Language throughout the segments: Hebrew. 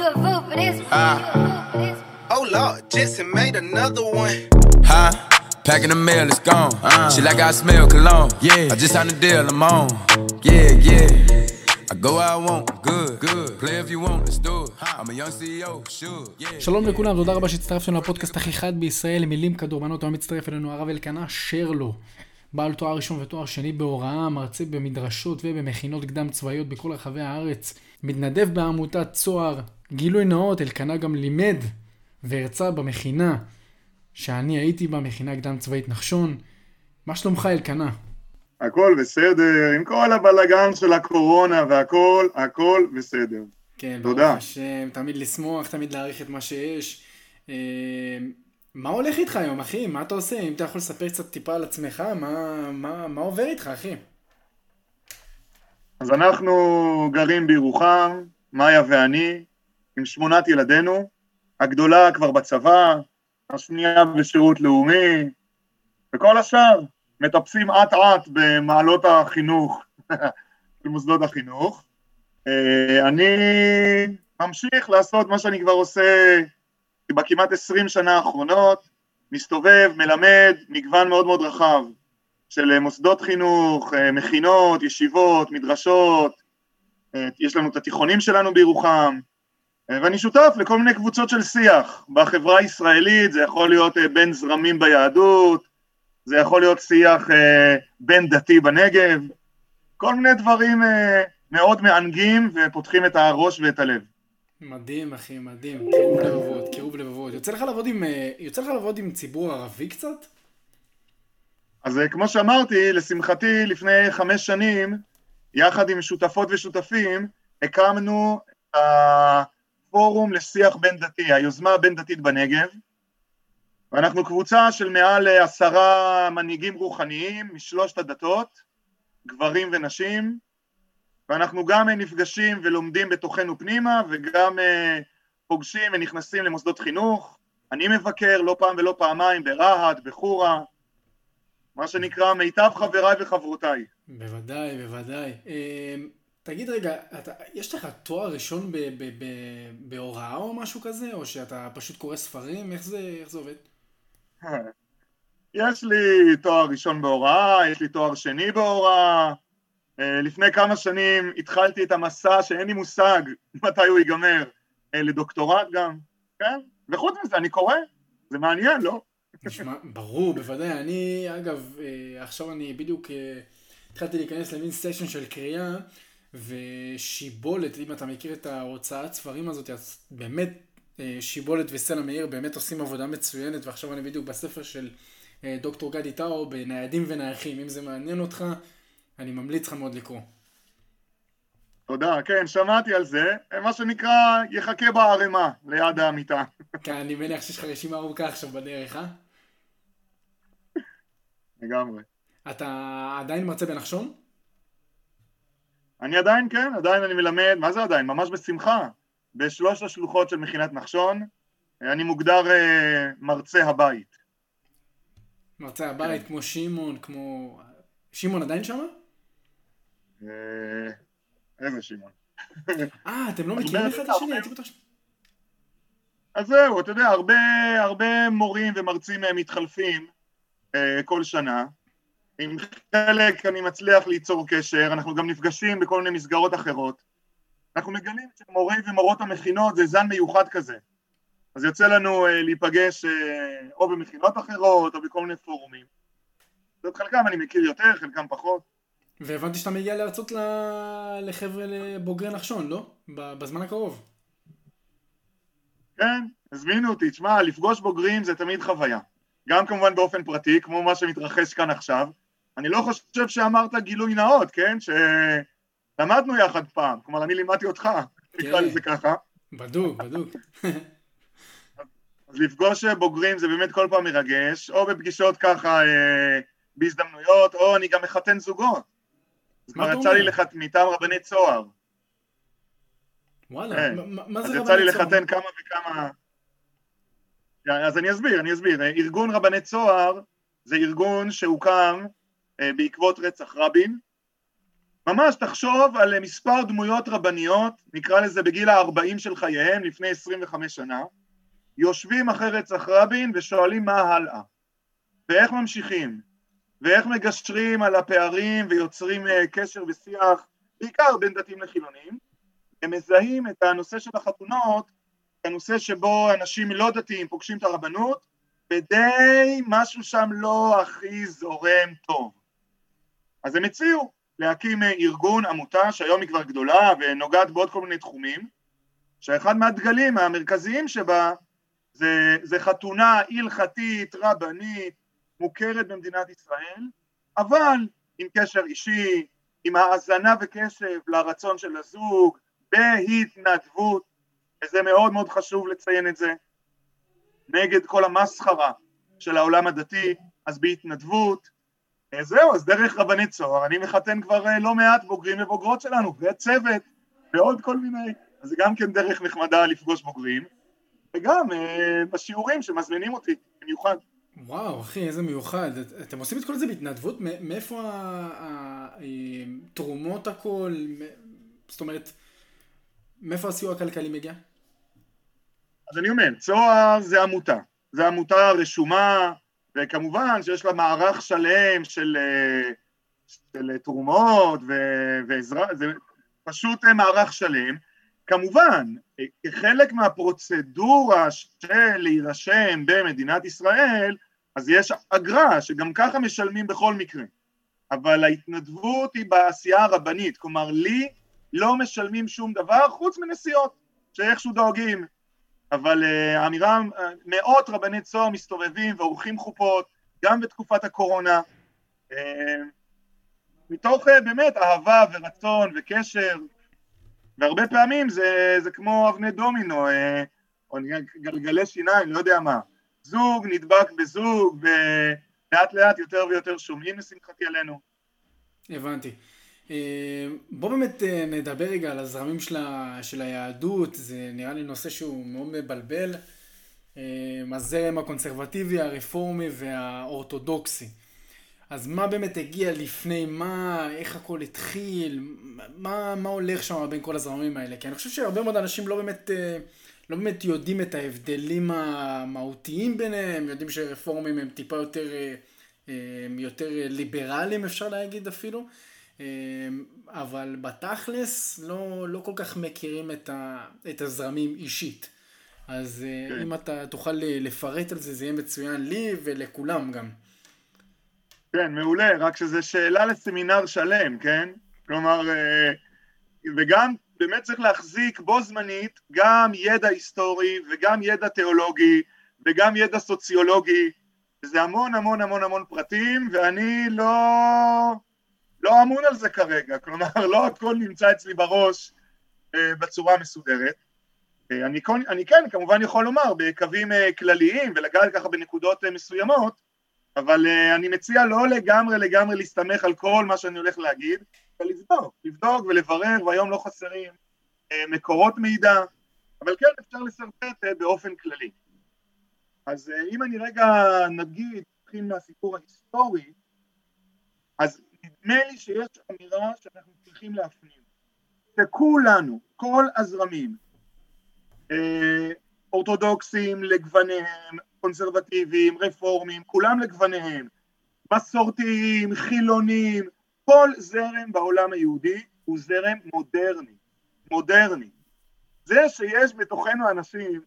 You a fool for this. Oh Lord, Jesse made another one. Huh? Packing the mail, it's gone. Uh, Shit like I smell cologne. Yeah. I just signed a deal, I'm on. Yeah, yeah. I go where I want, good, good. Play if you want, let's do it. I'm a young CEO, sure, yeah. שלום לכולם, תודה רבה שהצטרפתם לפודקאסט הכי חד בישראל, מילים כדורבנות, היום מצטרף אלינו הרב אלקנה שרלו. בעל תואר ראשון ותואר שני בהוראה, מרצה במדרשות ובמכינות קדם צבאיות בכל רחבי הארץ, מתנדב בעמותת צוהר, גילוי נאות, אלקנה גם לימד והרצה במכינה שאני הייתי בה, מכינה קדם צבאית נחשון. מה שלומך אלקנה? הכל בסדר, עם כל הבלגן של הקורונה והכל, הכל בסדר. כן, תודה. ברוך השם, תמיד לשמוח, תמיד להעריך את מה שיש. אה, מה הולך איתך היום, אחי? מה אתה עושה? אם אתה יכול לספר קצת טיפה על עצמך, מה, מה, מה עובר איתך, אחי? אז אנחנו גרים בירוחם, מאיה ואני, עם שמונת ילדינו, הגדולה כבר בצבא, השנייה בשירות לאומי, וכל השאר מטפסים אט אט במעלות החינוך של מוסדות החינוך. אה, אני ממשיך לעשות מה שאני כבר עושה בכמעט עשרים שנה האחרונות, מסתובב, מלמד מגוון מאוד מאוד רחב של מוסדות חינוך, אה, מכינות, ישיבות, מדרשות, אה, יש לנו את התיכונים שלנו בירוחם, אה, ואני שותף לכל מיני קבוצות של שיח בחברה הישראלית, זה יכול להיות אה, בין זרמים ביהדות, זה יכול להיות שיח אה, בין דתי בנגב, כל מיני דברים אה, מאוד מענגים ופותחים את הראש ואת הלב. מדהים, אחי, מדהים. קירוב לבבות, קירוב לבבות. יוצא לך לעבוד עם, אה, יוצא לך לעבוד עם ציבור ערבי קצת? אז אה, כמו שאמרתי, לשמחתי לפני חמש שנים, יחד עם שותפות ושותפים, הקמנו את הפורום לשיח בין דתי, היוזמה הבין דתית בנגב, ואנחנו קבוצה של מעל אה, עשרה מנהיגים רוחניים משלושת הדתות, גברים ונשים, ואנחנו גם אה, נפגשים ולומדים בתוכנו פנימה וגם אה, פוגשים ונכנסים למוסדות חינוך. אני מבקר לא פעם ולא פעמיים ברהט, בחורה, מה שנקרא מיטב חבריי וחברותיי. בוודאי, בוודאי. אה, תגיד רגע, אתה, יש לך תואר ראשון ב, ב, ב, בהוראה או משהו כזה? או שאתה פשוט קורא ספרים? איך זה, איך זה עובד? יש לי תואר ראשון בהוראה, יש לי תואר שני בהוראה. אה, לפני כמה שנים התחלתי את המסע שאין לי מושג מתי הוא ייגמר, אה, לדוקטורט גם, כן? וחוץ מזה אני קורא, זה מעניין, לא? נשמע, ברור, בוודאי. אני, אגב, אה, עכשיו אני בדיוק אה, התחלתי להיכנס למין סשן של קריאה, ושיבולת, אם אתה מכיר את ההוצאת ספרים הזאת, אז באמת אה, שיבולת וסלע מאיר באמת עושים עבודה מצוינת, ועכשיו אני בדיוק בספר של אה, דוקטור גדי טאו, בניידים ונייחים. אם זה מעניין אותך, אני ממליץ לך מאוד לקרוא. תודה, כן, שמעתי על זה, מה שנקרא, יחכה בערימה ליד המיטה. כן, אני מניח שיש לך רשימה ארוכה עכשיו בדרך, אה? לגמרי. אתה עדיין מרצה בנחשון? אני עדיין, כן, עדיין אני מלמד, מה זה עדיין? ממש בשמחה. בשלוש השלוחות של מכינת נחשון, אה, אני מוגדר אה, מרצה הבית. מרצה הבית, כמו שמעון, כמו... שמעון עדיין שמה? אה, איזה שמעון. אה, אתם לא מכירים אחד את השני? הייתי בטוח ש... אז זהו, אתה יודע, הרבה, הרבה מורים ומרצים אה, מתחלפים אה, כל שנה. עם חלק אני מצליח ליצור קשר, אנחנו גם נפגשים בכל מיני מסגרות אחרות. אנחנו מגלים שמורי ומורות המכינות זה זן מיוחד כזה. אז יוצא לנו אה, להיפגש אה, או במכינות אחרות או בכל מיני פורומים. את חלקם אני מכיר יותר, חלקם פחות. והבנתי שאתה מגיע להרצות לחבר'ה לבוגרי נחשון, לא? בזמן הקרוב. כן, הזמינו אותי, תשמע, לפגוש בוגרים זה תמיד חוויה. גם כמובן באופן פרטי, כמו מה שמתרחש כאן עכשיו. אני לא חושב שאמרת גילוי נאות, כן? שלמדנו יחד פעם, כלומר אני לימדתי אותך, נקרא כן. לזה ככה. בדוק, בדוק. אז לפגוש בוגרים זה באמת כל פעם מרגש, או בפגישות ככה אה, בהזדמנויות, או אני גם מחתן זוגות. אז כבר יצא לי? לחת... מטעם רבני צוהר. וואלה, כן. מה- מה- מה אז זה יצא לי רבני? לחתן כמה וכמה... אז אני אסביר, אני אסביר. ארגון רבני צוהר זה ארגון שהוקם בעקבות רצח רבין, ממש תחשוב על מספר דמויות רבניות, נקרא לזה בגיל ה-40 של חייהם, לפני 25 שנה, יושבים אחרי רצח רבין ושואלים מה הלאה, ואיך ממשיכים, ואיך מגשרים על הפערים ויוצרים אה, קשר ושיח, בעיקר בין דתיים לחילונים, הם מזהים את הנושא של החתונות כנושא שבו אנשים לא דתיים פוגשים את הרבנות, ודי משהו שם לא הכי זורם טוב. אז הם הציעו להקים אה, ארגון, עמותה, שהיום היא כבר גדולה ונוגעת בעוד כל מיני תחומים, שאחד מהדגלים המרכזיים שבה זה, זה חתונה הלכתית, רבנית, מוכרת במדינת ישראל, אבל עם קשר אישי, עם האזנה וקשב לרצון של הזוג, בהתנדבות, וזה מאוד מאוד חשוב לציין את זה, נגד כל המסחרה של העולם הדתי, אז בהתנדבות, זהו, אז דרך רבני צוהר, אני מחתן כבר אה, לא מעט בוגרים ובוגרות שלנו, וצוות, ועוד כל מיני, אז זה גם כן דרך נחמדה לפגוש בוגרים, וגם אה, בשיעורים שמזמינים אותי, במיוחד. וואו, אחי, איזה מיוחד. אתם עושים את כל זה בהתנדבות? מאיפה התרומות הכל? זאת אומרת, מאיפה הסיוע הכלכלי מגיע? אז אני אומר, צוהר זה עמותה. זה עמותה רשומה, וכמובן שיש לה מערך שלם של, אה, של תרומות ועזרה, זה פשוט מערך שלם. כמובן, כחלק מהפרוצדורה של להירשם במדינת ישראל, אז יש אגרה שגם ככה משלמים בכל מקרה. אבל ההתנדבות היא בעשייה הרבנית, כלומר לי לא משלמים שום דבר חוץ מנסיעות, שאיכשהו דואגים. אבל uh, האמירה, uh, מאות רבני צוהר מסתובבים ועורכים חופות, גם בתקופת הקורונה, uh, מתוך באמת אהבה ורצון וקשר, והרבה פעמים זה, זה כמו אבני דומינו, או גלגלי שיניים, לא יודע מה. זוג נדבק בזוג, ולאט לאט יותר ויותר שומעים לשמחתי עלינו. הבנתי. אה, בוא באמת אה, נדבר רגע על הזרמים של, ה, של היהדות, זה נראה לי נושא שהוא מאוד מבלבל. אה, הזרם הקונסרבטיבי, הרפורמי והאורתודוקסי. אז מה באמת הגיע לפני מה, איך הכל התחיל, מה, מה הולך שם בין כל הזרמים האלה? כי אני חושב שהרבה מאוד אנשים לא באמת, לא באמת יודעים את ההבדלים המהותיים ביניהם, יודעים שרפורמים הם טיפה יותר, יותר ליברליים אפשר להגיד אפילו. אמ, אבל בתכלס לא, לא כל כך מכירים את, ה, את הזרמים אישית. אז אה, כן. אם אתה תוכל לפרט על זה, זה יהיה מצוין לי ולכולם גם. כן, מעולה, רק שזו שאלה לסמינר שלם, כן? כלומר, אה, וגם באמת צריך להחזיק בו זמנית גם ידע היסטורי וגם ידע תיאולוגי וגם ידע סוציולוגי, זה המון המון המון המון פרטים, ואני לא... לא אמון על זה כרגע, כלומר לא הכל נמצא אצלי בראש אה, בצורה מסודרת. אה, אני, אני כן כמובן יכול לומר בקווים אה, כלליים ולגעת ככה בנקודות אה, מסוימות, אבל אה, אני מציע לא לגמרי לגמרי להסתמך על כל מה שאני הולך להגיד, אלא לבדוק, ולברר, והיום לא חסרים אה, מקורות מידע, אבל כן אפשר לשרטט אה, באופן כללי. אז אה, אם אני רגע נגיד, נתחיל מהסיפור ההיסטורי, אז נדמה לי שיש אמירה שאנחנו צריכים להפנים, שכולנו, כל הזרמים, אה, אורתודוקסים לגווניהם, קונסרבטיביים, רפורמים, כולם לגווניהם, מסורתיים, חילונים, כל זרם בעולם היהודי הוא זרם מודרני, מודרני. זה שיש בתוכנו אנשים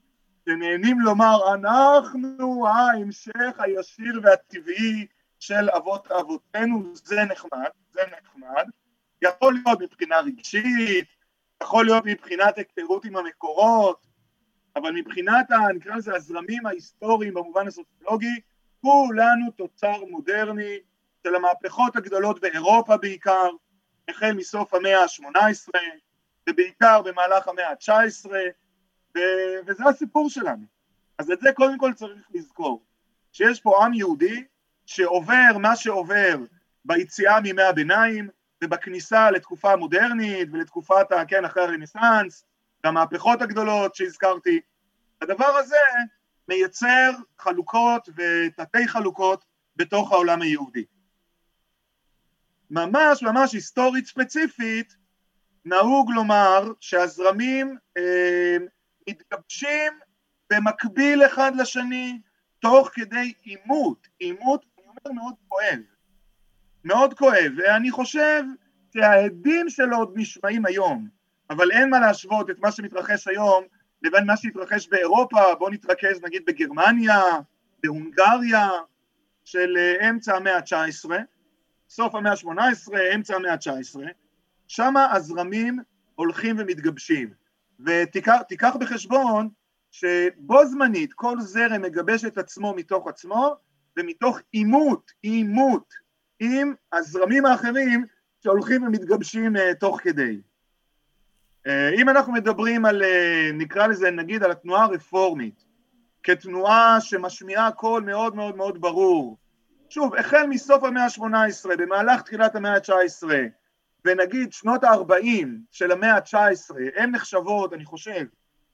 שנהנים לומר אנחנו ההמשך הישיר והטבעי של אבות אבותינו, זה נחמד, זה נחמד, יכול להיות מבחינה רגשית, יכול להיות מבחינת היכרות עם המקורות, אבל מבחינת, נקרא לזה הזרמים ההיסטוריים במובן הסוציולוגי, כולנו תוצר מודרני של המהפכות הגדולות באירופה בעיקר, החל מסוף המאה ה-18 ובעיקר במהלך המאה ה-19 ו- וזה הסיפור שלנו. אז את זה קודם כל צריך לזכור, שיש פה עם יהודי שעובר מה שעובר ביציאה מימי הביניים ובכניסה לתקופה המודרנית ולתקופת, כן, אחרי הרנסאנס, והמהפכות הגדולות שהזכרתי, הדבר הזה מייצר חלוקות ותתי חלוקות בתוך העולם היהודי. ממש ממש היסטורית ספציפית, נהוג לומר שהזרמים אה, מתגבשים במקביל אחד לשני, תוך כדי עימות, עימות, אומר מאוד כואב, מאוד כואב, ואני חושב שהעדים שלו עוד נשמעים היום, אבל אין מה להשוות את מה שמתרחש היום לבין מה שהתרחש באירופה, בואו נתרכז נגיד בגרמניה, בהונגריה, של אה, אמצע המאה ה-19, סוף המאה ה-18, אמצע המאה ה-19, שם הזרמים הולכים ומתגבשים. ותיקח בחשבון שבו זמנית כל זרם מגבש את עצמו מתוך עצמו ומתוך עימות, עימות עם הזרמים האחרים שהולכים ומתגבשים uh, תוך כדי. Uh, אם אנחנו מדברים על, uh, נקרא לזה נגיד על התנועה הרפורמית, כתנועה שמשמיעה קול מאוד מאוד מאוד ברור, שוב, החל מסוף המאה ה-18, במהלך תחילת המאה ה-19, ונגיד שנות ה-40 של המאה ה-19, הן נחשבות, אני חושב,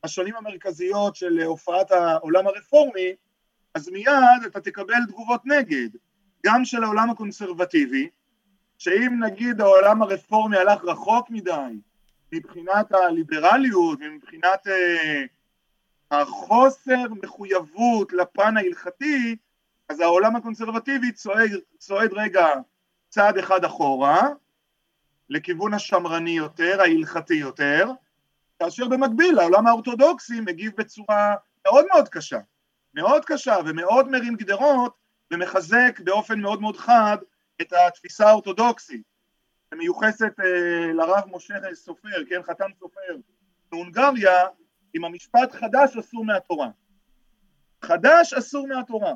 השנים המרכזיות של הופעת העולם הרפורמי, אז מיד אתה תקבל תגובות נגד, גם של העולם הקונסרבטיבי, שאם נגיד העולם הרפורמי הלך רחוק מדי מבחינת הליברליות ומבחינת אה, החוסר מחויבות לפן ההלכתי, אז העולם הקונסרבטיבי צועד, צועד רגע צעד אחד אחורה, לכיוון השמרני יותר, ההלכתי יותר, כאשר במקביל העולם האורתודוקסי מגיב בצורה מאוד מאוד קשה, מאוד קשה ומאוד מרים גדרות ומחזק באופן מאוד מאוד חד את התפיסה האורתודוקסית שמיוחסת אה, לרב משה סופר, כן, חתם סופר בהונגריה עם המשפט חדש אסור מהתורה. חדש אסור מהתורה,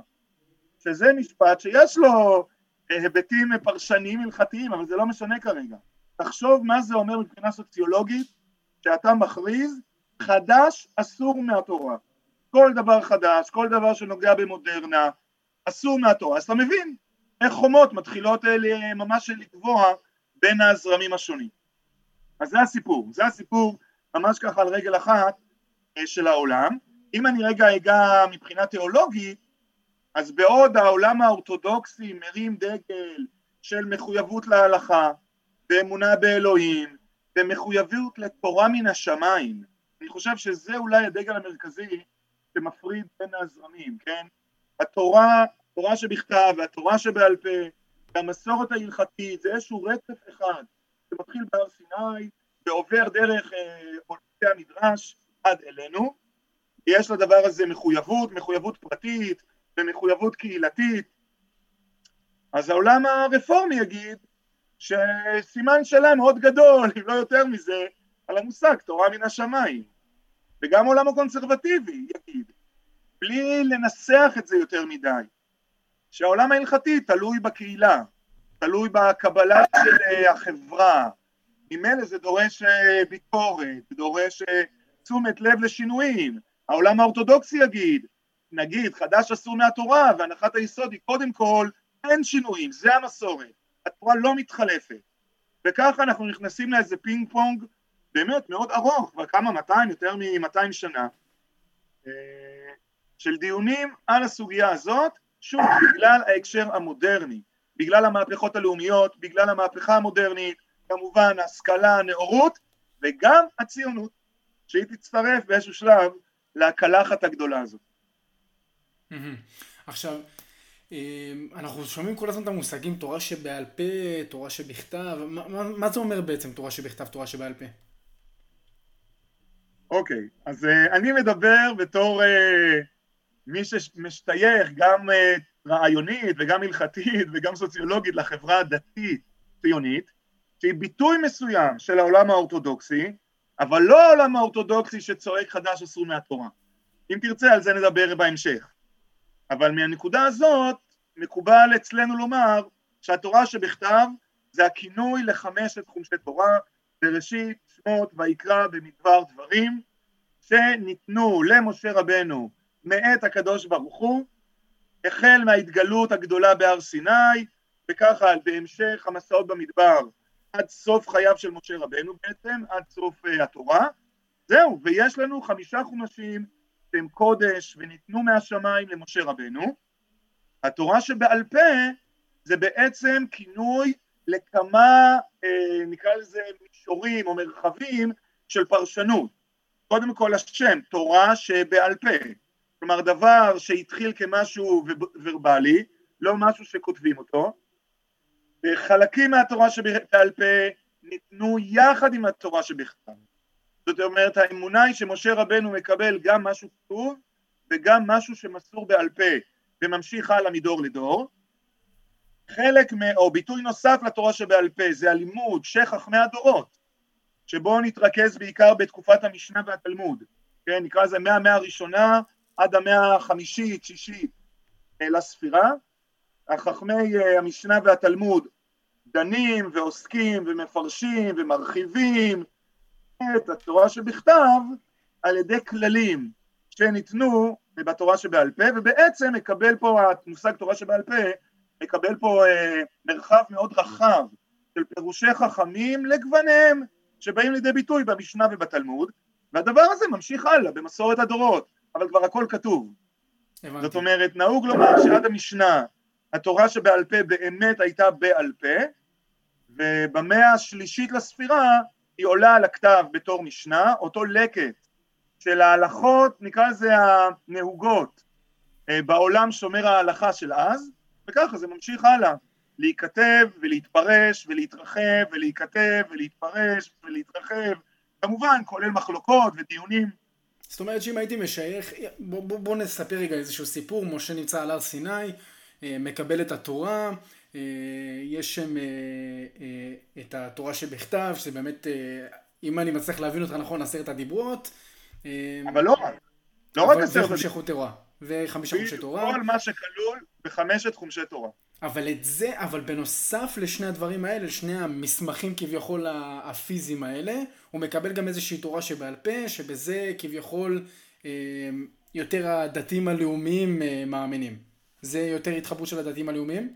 שזה משפט שיש לו אה, היבטים פרשניים הלכתיים, אבל זה לא משנה כרגע. תחשוב מה זה אומר מבחינה סוציולוגית שאתה מכריז חדש אסור מהתורה. כל דבר חדש, כל דבר שנוגע במודרנה, אסור מהתורה. אז אתה מבין איך חומות מתחילות אה, ממש לקבוע בין הזרמים השונים. אז זה הסיפור, זה הסיפור ממש ככה על רגל אחת אה, של העולם. אם אני רגע אגע מבחינה תיאולוגית, אז בעוד העולם האורתודוקסי מרים דגל של מחויבות להלכה ואמונה באלוהים ומחויבות לתורה מן השמיים, אני חושב שזה אולי הדגל המרכזי שמפריד בין הזרמים, כן? התורה, התורה שבכתב והתורה שבעל פה והמסורת ההלכתית זה איזשהו רצף אחד שמתחיל בהר סיני ועובר דרך עולמי אה, המדרש עד אלינו. יש לדבר הזה מחויבות, מחויבות פרטית ומחויבות קהילתית. אז העולם הרפורמי יגיד שסימן שאלה מאוד גדול, אם לא יותר מזה, על המושג תורה מן השמיים. וגם העולם הקונסרבטיבי יגיד, בלי לנסח את זה יותר מדי, שהעולם ההלכתי תלוי בקהילה, תלוי בקבלה של אה, החברה, ממילא זה דורש אה, ביקורת, דורש אה, תשומת לב לשינויים, העולם האורתודוקסי יגיד, נגיד חדש אסור מהתורה והנחת היסוד היא קודם כל אין שינויים, זה המסורת, התורה לא מתחלפת. וככה אנחנו נכנסים לאיזה פינג פונג באמת מאוד ארוך, כבר כמה 200, יותר מ-200 שנה של דיונים על הסוגיה הזאת, שוב בגלל ההקשר המודרני, בגלל המהפכות הלאומיות, בגלל המהפכה המודרנית, כמובן השכלה, הנאורות וגם הציונות שהיא תצטרף באיזשהו שלב לקלחת הגדולה הזאת. עכשיו, אמ, אנחנו שומעים כל הזמן את המושגים תורה שבעל פה, תורה שבכתב, מה, מה זה אומר בעצם תורה שבכתב, תורה שבעל פה? אוקיי, אז uh, אני מדבר בתור uh, מי שמשתייך גם uh, רעיונית וגם הלכתית וגם סוציולוגית לחברה הדתית ציונית, שהיא ביטוי מסוים של העולם האורתודוקסי, אבל לא העולם האורתודוקסי שצועק חדש אסור מהתורה. אם תרצה על זה נדבר בהמשך. אבל מהנקודה הזאת מקובל אצלנו לומר שהתורה שבכתב זה הכינוי לחמשת חומשי תורה, בראשית, שמות, ויקרא, במדבר דברים, שניתנו למשה רבנו מאת הקדוש ברוך הוא, החל מההתגלות הגדולה בהר סיני, וככה בהמשך המסעות במדבר עד סוף חייו של משה רבנו בעצם, עד סוף uh, התורה. זהו, ויש לנו חמישה חומשים שהם קודש וניתנו מהשמיים למשה רבנו. התורה שבעל פה זה בעצם כינוי לכמה, אה, נקרא לזה מישורים או מרחבים של פרשנות. קודם כל השם, תורה שבעל פה. כלומר דבר שהתחיל כמשהו ורבלי, לא משהו שכותבים אותו. חלקים מהתורה שבעל פה ניתנו יחד עם התורה שבכתב. זאת אומרת האמונה היא שמשה רבנו מקבל גם משהו כתוב וגם משהו שמסור בעל פה וממשיך הלאה מדור לדור. חלק, או ביטוי נוסף לתורה שבעל פה זה הלימוד שחכמי הדורות שבו נתרכז בעיקר בתקופת המשנה והתלמוד, כן, נקרא לזה מהמאה הראשונה עד המאה החמישית, שישית אה, לספירה, החכמי אה, המשנה והתלמוד דנים ועוסקים ומפרשים ומרחיבים את התורה שבכתב על ידי כללים שניתנו בתורה שבעל פה ובעצם מקבל פה המושג תורה שבעל פה מקבל פה אה, מרחב מאוד רחב של פירושי חכמים לגווניהם שבאים לידי ביטוי במשנה ובתלמוד והדבר הזה ממשיך הלאה במסורת הדורות אבל כבר הכל כתוב הבנתי. זאת אומרת נהוג לומר שעד המשנה התורה שבעל פה באמת הייתה בעל פה ובמאה השלישית לספירה היא עולה על הכתב בתור משנה, אותו לקט של ההלכות, נקרא לזה הנהוגות אה, בעולם שומר ההלכה של אז, וככה זה ממשיך הלאה, להיכתב ולהתפרש ולהתרחב ולהיכתב ולהתפרש ולהתרחב, כמובן כולל מחלוקות ודיונים. זאת אומרת שאם הייתי משייך, בוא, בוא, בוא נספר רגע איזשהו סיפור, משה נמצא על הר סיני, אה, מקבל את התורה, אה, יש שם אה, את התורה שבכתב, שזה באמת, אם אני מצליח להבין אותך נכון, עשרת הדיברות. אבל לא רק, לא רק עשרת תורה, וחמישה חומשי תורה. כל מה שכלול בחמשת חומשי תורה. אבל את זה, אבל בנוסף לשני הדברים האלה, לשני המסמכים כביכול הפיזיים האלה, הוא מקבל גם איזושהי תורה שבעל פה, שבזה כביכול יותר הדתיים הלאומיים מאמינים. זה יותר התחברות של הדתיים הלאומיים?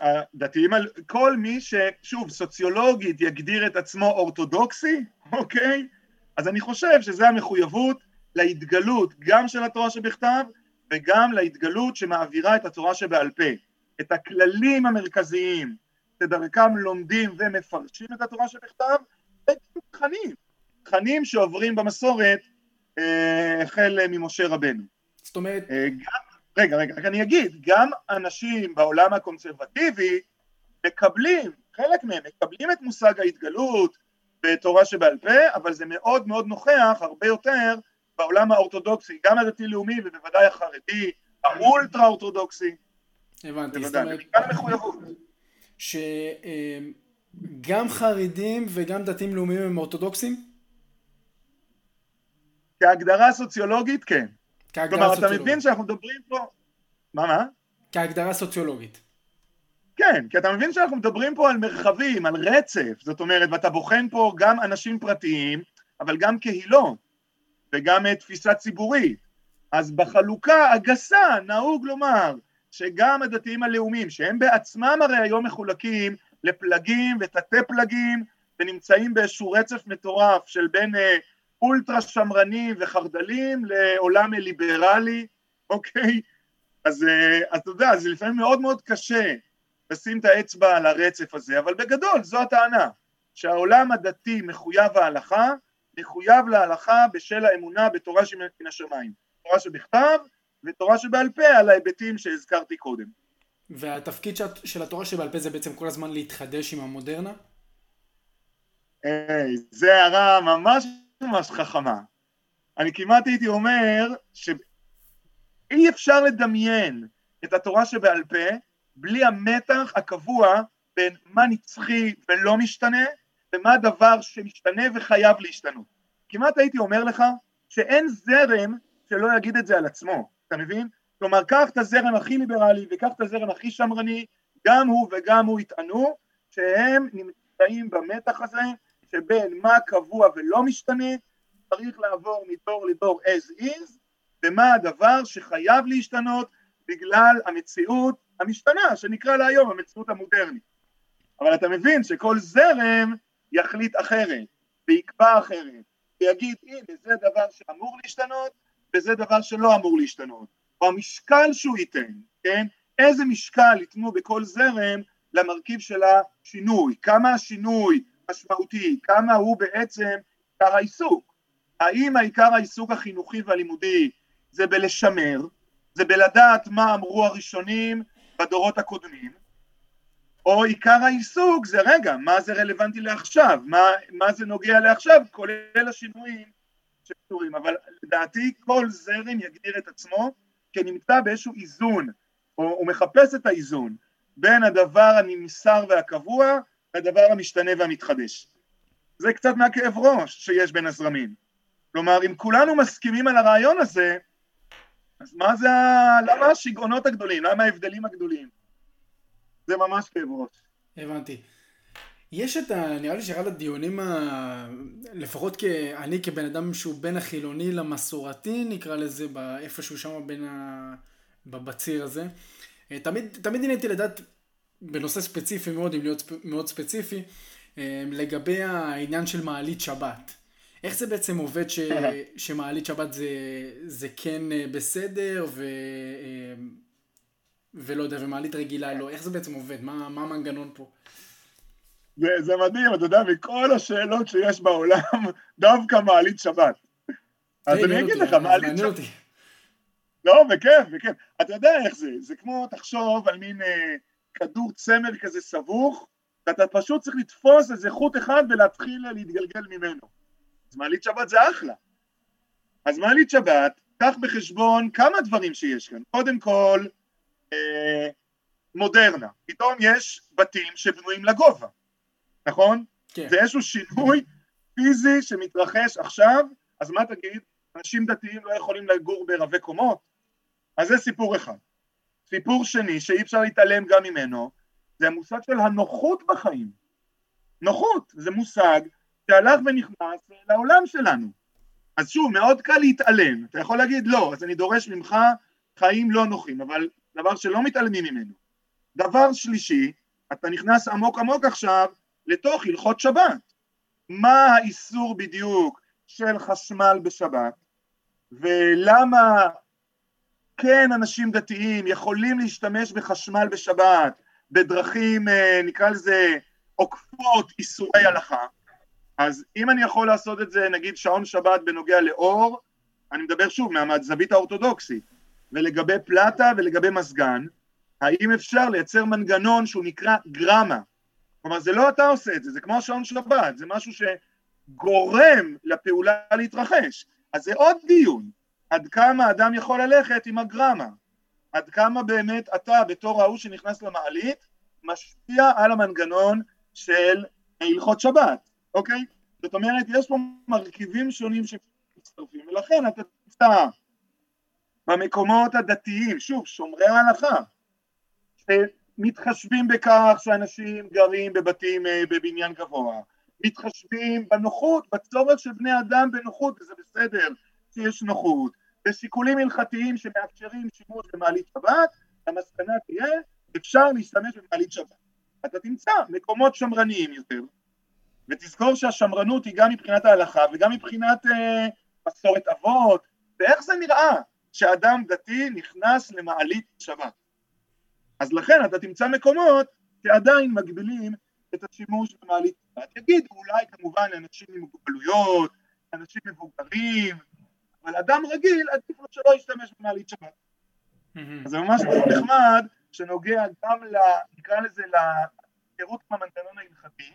הדתיים, כל מי ששוב סוציולוגית יגדיר את עצמו אורתודוקסי, אוקיי? אז אני חושב שזו המחויבות להתגלות גם של התורה שבכתב וגם להתגלות שמעבירה את התורה שבעל פה. את הכללים המרכזיים שדרכם לומדים ומפרשים את התורה שבכתב ותכנים, תכנים שעוברים במסורת אה, החל ממשה רבנו. זאת אומרת... אה, גם רגע, רגע, רק אני אגיד, גם אנשים בעולם הקונסרבטיבי מקבלים, חלק מהם מקבלים את מושג ההתגלות בתורה שבעל פה, אבל זה מאוד מאוד נוכח הרבה יותר בעולם האורתודוקסי, גם הדתי-לאומי ובוודאי החרדי, האולטרה אורתודוקסי. הבנתי, זאת אומרת... גם המחויבות. שגם חרדים וגם דתיים לאומיים הם אורתודוקסים? כהגדרה סוציולוגית כן. כלומר, אתה מבין שאנחנו מדברים פה... מה, מה? כהגדרה סוציולוגית. כן, כי אתה מבין שאנחנו מדברים פה על מרחבים, על רצף, זאת אומרת, ואתה בוחן פה גם אנשים פרטיים, אבל גם קהילות, וגם תפיסה ציבורית. אז בחלוקה הגסה נהוג לומר שגם הדתיים הלאומיים, שהם בעצמם הרי היום מחולקים לפלגים ותתי פלגים, ונמצאים באיזשהו רצף מטורף של בין אה, אולטרה שמרנים וחרד"לים לעולם ליברלי, אוקיי? אז, אה, אז אתה יודע, זה לפעמים מאוד מאוד קשה לשים את האצבע על הרצף הזה, אבל בגדול זו הטענה, שהעולם הדתי מחויב ההלכה, מחויב להלכה בשל האמונה בתורה שמן השמיים, תורה שבכתב ותורה שבעל פה על ההיבטים שהזכרתי קודם. והתפקיד של התורה שבעל פה זה בעצם כל הזמן להתחדש עם המודרנה? היי, זה הערה ממש ממש חכמה. אני כמעט הייתי אומר שאי אפשר לדמיין את התורה שבעל פה בלי המתח הקבוע בין מה נצחי ולא משתנה ומה הדבר שמשתנה וחייב להשתנות. כמעט הייתי אומר לך שאין זרם שלא יגיד את זה על עצמו, אתה מבין? כלומר, קח את הזרם הכי ליברלי וקח את הזרם הכי שמרני, גם הוא וגם הוא יטענו שהם נמצאים במתח הזה שבין מה קבוע ולא משתנה צריך לעבור מדור לדור as is ומה הדבר שחייב להשתנות בגלל המציאות המשתנה שנקרא לה היום המציאות המודרנית. אבל אתה מבין שכל זרם יחליט אחרת ויקבע אחרת ויגיד הנה זה דבר שאמור להשתנות וזה דבר שלא אמור להשתנות או המשקל שהוא ייתן, כן? איזה משקל ייתנו בכל זרם למרכיב של השינוי, כמה השינוי משמעותי, כמה הוא בעצם עיקר העיסוק. האם העיקר העיסוק החינוכי והלימודי זה בלשמר, זה בלדעת מה אמרו הראשונים בדורות הקודמים, או עיקר העיסוק זה רגע, מה זה רלוונטי לעכשיו, מה, מה זה נוגע לעכשיו, כולל השינויים שקשורים, אבל לדעתי כל זרם יגדיר את עצמו כנמצא באיזשהו איזון, או הוא מחפש את האיזון בין הדבר הנמסר והקבוע לדבר המשתנה והמתחדש. זה קצת מהכאב ראש שיש בין הזרמים. כלומר, אם כולנו מסכימים על הרעיון הזה, אז מה זה, ה... למה השיגעונות הגדולים? למה ההבדלים הגדולים? זה ממש כאב ראש. הבנתי. יש את ה... נראה לי שאחד הדיונים, ה... לפחות כ... אני כבן אדם שהוא בין החילוני למסורתי, נקרא לזה, איפשהו שם בין ה... בציר הזה. אה, תמיד, תמיד ענייתי לדעת, בנושא ספציפי מאוד, אם להיות מאוד ספציפי, אה, לגבי העניין של מעלית שבת. איך זה בעצם עובד ש... שמעלית שבת זה, זה כן אה, בסדר ו... ולא יודע, ומעלית רגילה לא? איך זה בעצם עובד? מה, מה המנגנון פה? זה, זה מדהים, אתה יודע, מכל השאלות שיש בעולם, דווקא מעלית שבת. אז אני אגיד לך, מעלית שבת. לא, בכיף, בכיף. אתה יודע איך זה, זה כמו, תחשוב על מין אה, כדור צמר כזה סבוך, ואתה פשוט צריך לתפוס איזה חוט אחד ולהתחיל להתגלגל ממנו. אז מעלית שבת זה אחלה. אז מעלית שבת, קח בחשבון כמה דברים שיש כאן. קודם כל, אה, מודרנה. פתאום יש בתים שבנויים לגובה. נכון? כן. זה איזשהו שינוי פיזי שמתרחש עכשיו, אז מה תגיד? אנשים דתיים לא יכולים לגור ברבי קומות? אז זה סיפור אחד. סיפור שני, שאי אפשר להתעלם גם ממנו, זה המושג של הנוחות בחיים. נוחות, זה מושג שהלך ונכנס לעולם שלנו. אז שוב, מאוד קל להתעלם. אתה יכול להגיד, לא, אז אני דורש ממך חיים לא נוחים, אבל דבר שלא מתעלמים ממנו. דבר שלישי, אתה נכנס עמוק עמוק עכשיו לתוך הלכות שבת. מה האיסור בדיוק של חשמל בשבת, ולמה כן אנשים דתיים יכולים להשתמש בחשמל בשבת בדרכים, אה, נקרא לזה, עוקפות איסורי הלכה, אז אם אני יכול לעשות את זה, נגיד שעון שבת בנוגע לאור, אני מדבר שוב מהזווית האורתודוקסית, ולגבי פלטה ולגבי מזגן, האם אפשר לייצר מנגנון שהוא נקרא גרמה, כלומר זה לא אתה עושה את זה, זה כמו השעון שבת, זה משהו שגורם לפעולה להתרחש. אז זה עוד דיון, עד כמה אדם יכול ללכת עם הגרמה, עד כמה באמת אתה בתור ההוא שנכנס למעלית משפיע על המנגנון של הלכות שבת, אוקיי? זאת אומרת, יש פה מרכיבים שונים שמצטרפים, ולכן אתה תמצא במקומות הדתיים, שוב, שומרי ההלכה, מתחשבים בכך שאנשים גרים בבתים אה, בבניין גבוה, מתחשבים בנוחות, בצורך של בני אדם בנוחות, וזה בסדר שיש נוחות, בשיקולים הלכתיים שמאפשרים שימוש במעלית שבת, המסקנה תהיה אפשר להשתמש במעלית שבת. אתה תמצא מקומות שמרניים יותר, ותזכור שהשמרנות היא גם מבחינת ההלכה וגם מבחינת אה, מסורת אבות, ואיך זה נראה שאדם דתי נכנס למעלית שבת. אז לכן אתה תמצא מקומות שעדיין מגבילים את השימוש במעלית שבת. יגידו אולי כמובן לאנשים עם מוגבלויות, אנשים מבוגרים, אבל אדם רגיל עדיף לו שלא ישתמש במעלית שבת. אז זה ממש נחמד שנוגע גם, ל, נקרא לזה, להיכרות עם המנגנון ההלכתי,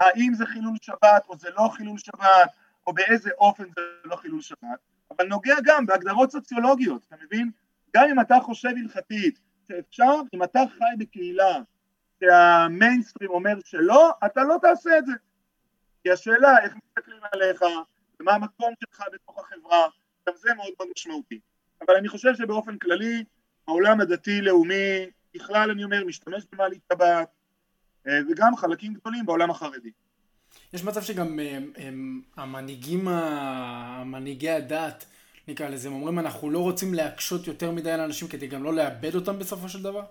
האם זה חילול שבת או זה לא חילול שבת, או באיזה אופן זה לא חילול שבת, אבל נוגע גם בהגדרות סוציולוגיות, אתה מבין? גם אם אתה חושב הלכתית שאפשר, אם אתה חי בקהילה שהמיינסטרים אומר שלא, אתה לא תעשה את זה. כי השאלה איך מסתכלים עליך, ומה המקום שלך בתוך החברה, גם זה מאוד מאוד משמעותי. אבל אני חושב שבאופן כללי, העולם הדתי-לאומי, בכלל אני אומר, משתמש במעלית טבעת, אה, וגם חלקים גדולים בעולם החרדי. יש מצב שגם הם, אה, הם, המנהיגים, המנהיגי הדת, נקרא לזה, הם אומרים אנחנו לא רוצים להקשות יותר מדי על אנשים כדי גם לא לאבד אותם בסופו של דבר?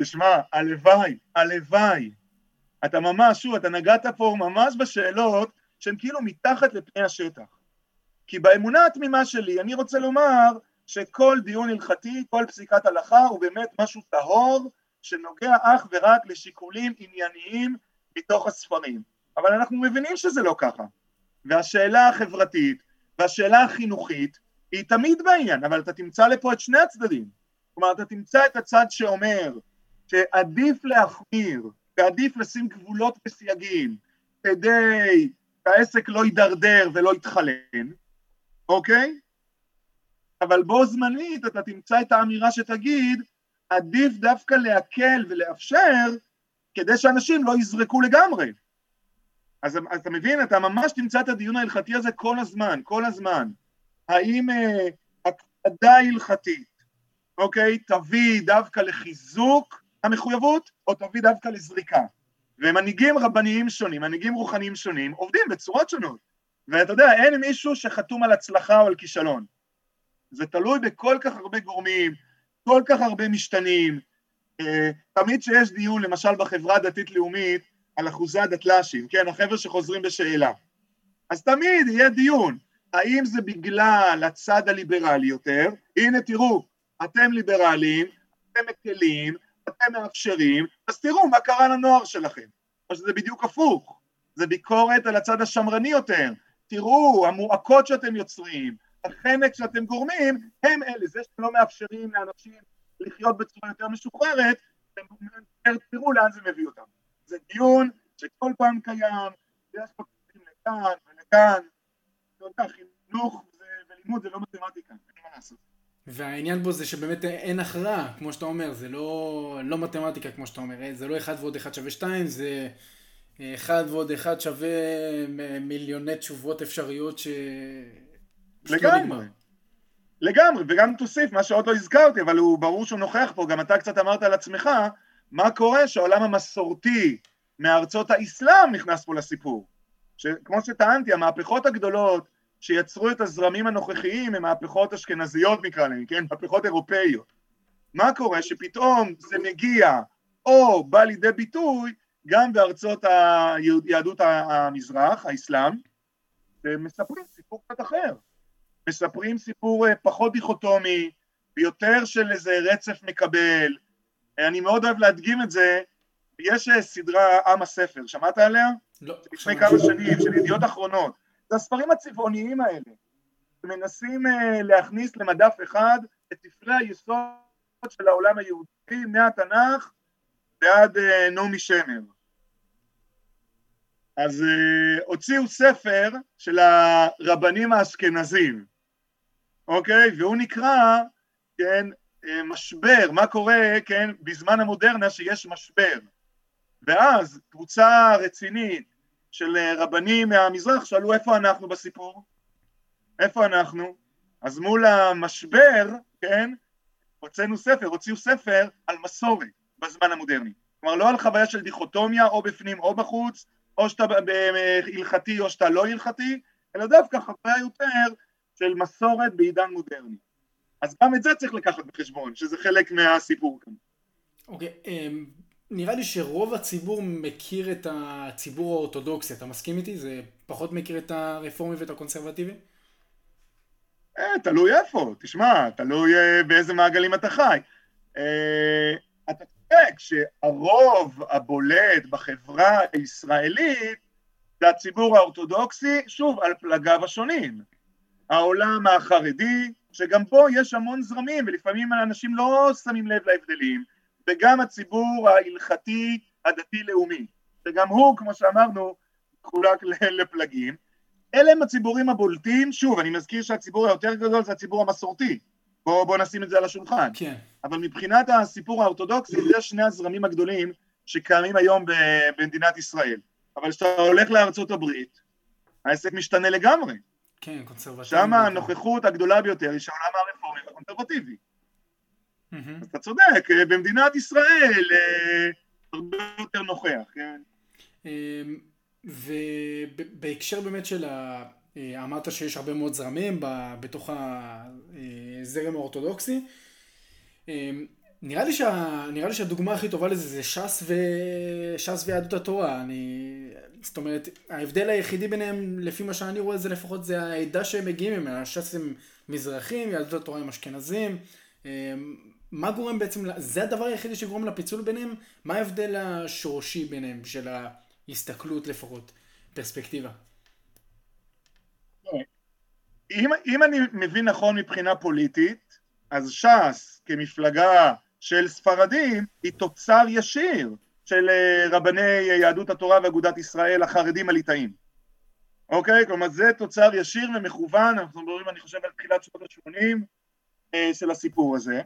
תשמע, הלוואי, הלוואי. אתה ממש, שוב, אתה נגעת פה ממש בשאלות שהן כאילו מתחת לפני השטח. כי באמונה התמימה שלי, אני רוצה לומר שכל דיון הלכתי, כל פסיקת הלכה הוא באמת משהו טהור, שנוגע אך ורק לשיקולים ענייניים מתוך הספרים. אבל אנחנו מבינים שזה לא ככה. והשאלה החברתית והשאלה החינוכית היא תמיד בעניין, אבל אתה תמצא לפה את שני הצדדים. כלומר, אתה תמצא את הצד שאומר שעדיף להחמיר ועדיף לשים גבולות וסייגים כדי שהעסק לא יידרדר ולא יתחלן, אוקיי? אבל בו זמנית אתה תמצא את האמירה שתגיד, עדיף דווקא להקל ולאפשר כדי שאנשים לא יזרקו לגמרי. אז, אז אתה מבין, אתה ממש תמצא את הדיון ההלכתי הזה כל הזמן, כל הזמן. האם אה, הקפדה הלכתית, אוקיי, תביא דווקא לחיזוק המחויבות, או תביא דווקא לזריקה? ומנהיגים רבניים שונים, מנהיגים רוחניים שונים, עובדים בצורות שונות. ואתה יודע, אין מישהו שחתום על הצלחה או על כישלון. זה תלוי בכל כך הרבה גורמים, כל כך הרבה משתנים. אה, תמיד שיש דיון, למשל בחברה הדתית-לאומית, על אחוזי הדתל"שים, כן, החבר'ה שחוזרים בשאלה. אז תמיד יהיה דיון, האם זה בגלל הצד הליברלי יותר, הנה תראו, אתם ליברליים, אתם מקלים, אתם מאפשרים, אז תראו מה קרה לנוער שלכם. או שזה בדיוק הפוך, זה ביקורת על הצד השמרני יותר, תראו, המועקות שאתם יוצרים, החנק שאתם גורמים, הם אלה, זה שאתם לא מאפשרים לאנשים לחיות בצורה יותר משוחררת, תראו לאן זה מביא אותם. זה דיון שכל פעם קיים, ויש פה קצת לכאן ולכאן, אתה יודע, חינוך ולימוד זה לא מתמטיקה, אין מה לעשות. והעניין בו זה שבאמת אין הכרעה, כמו שאתה אומר, זה לא, לא מתמטיקה כמו שאתה אומר, זה לא 1 ועוד 1 שווה 2, זה 1 ועוד 1 שווה מיליוני תשובות אפשריות ש... לגמרי. לגמרי, וגם תוסיף מה שעוד לא הזכרתי, אבל הוא ברור שהוא נוכח פה, גם אתה קצת אמרת על עצמך, מה קורה שהעולם המסורתי מארצות האסלאם נכנס פה לסיפור. שכמו שטענתי, המהפכות הגדולות שיצרו את הזרמים הנוכחיים הם מהפכות אשכנזיות נקרא להן, כן? מהפכות אירופאיות. מה קורה שפתאום זה מגיע או בא לידי ביטוי גם בארצות יהדות המזרח, האסלאם, ומספרים סיפור קצת אחר. מספרים סיפור אה, פחות דיכוטומי, ויותר של איזה רצף מקבל. אני מאוד אוהב להדגים את זה, יש אה, סדרה עם הספר, שמעת עליה? לא. לפני כמה שנים, של ידיעות אחרונות. זה הספרים הצבעוניים האלה, שמנסים אה, להכניס למדף אחד את ספרי היסוד של העולם היהודי, מהתנ"ך ועד נעמי שמר. אז הוציאו ספר של הרבנים האשכנזים, אוקיי? והוא נקרא, כן, אה, משבר, מה קורה, כן, בזמן המודרנה שיש משבר. ואז קבוצה רצינית של אה, רבנים מהמזרח שאלו איפה אנחנו בסיפור? איפה אנחנו? אז מול המשבר, כן, הוצאנו ספר, הוציאו ספר על מסורת בזמן המודרני. כלומר לא על חוויה של דיכוטומיה או בפנים או בחוץ, או שאתה הלכתי או שאתה לא הלכתי, אלא דווקא חוויה יותר של מסורת בעידן מודרני. אז גם את זה צריך לקחת בחשבון, שזה חלק מהסיפור כאן. אוקיי, okay, אמ, um, נראה לי שרוב הציבור מכיר את הציבור האורתודוקסי, אתה מסכים איתי? זה פחות מכיר את הרפורמי ואת הקונסרבטיבי? אה, תלוי איפה, תשמע, תלוי אה, באיזה מעגלים אתה חי. אה, אתה צודק שהרוב הבולט בחברה הישראלית זה הציבור האורתודוקסי, שוב, על פלגיו השונים. העולם החרדי, שגם פה יש המון זרמים ולפעמים אנשים לא שמים לב להבדלים, וגם הציבור ההלכתי הדתי-לאומי, שגם הוא, כמו שאמרנו, חולק לפלגים. אלה הם הציבורים הבולטים, שוב, אני מזכיר שהציבור היותר גדול זה הציבור המסורתי, בואו בוא נשים את זה על השולחן. כן. אבל מבחינת הסיפור האורתודוקסי, זה שני הזרמים הגדולים שקיימים היום במדינת ישראל. אבל כשאתה הולך לארצות הברית, העסק משתנה לגמרי. כן, קונסרבטיבי. שם הנוכחות הגדולה ביותר היא של העולם הרפורמי והקונסרבטיבי. אז אתה צודק, אה, במדינת ישראל אה, הרבה יותר נוכח, כן. אמ, ובהקשר באמת של ה... אה, אמרת שיש הרבה מאוד זרמים בתוך הזרם האורתודוקסי. נראה לי, שה, נראה לי שהדוגמה הכי טובה לזה זה ש"ס, ו... ש"ס ויהדות התורה. אני... זאת אומרת, ההבדל היחידי ביניהם, לפי מה שאני רואה, זה לפחות זה העדה שהם מגיעים ממנה. ש"ס הם מזרחים, יהדות התורה הם אשכנזים. אמ, מה גורם בעצם, זה הדבר היחידי שגורם לפיצול ביניהם? מה ההבדל השורשי ביניהם, של ההסתכלות לפחות, פרספקטיבה? אם, אם אני מבין נכון מבחינה פוליטית, אז ש"ס כמפלגה של ספרדים היא תוצר ישיר של אה, רבני יהדות התורה ואגודת ישראל החרדים הליטאים. אוקיי? כלומר זה תוצר ישיר ומכוון, אנחנו מדברים אני חושב על תחילת שנות ה-80 אה, של הסיפור הזה,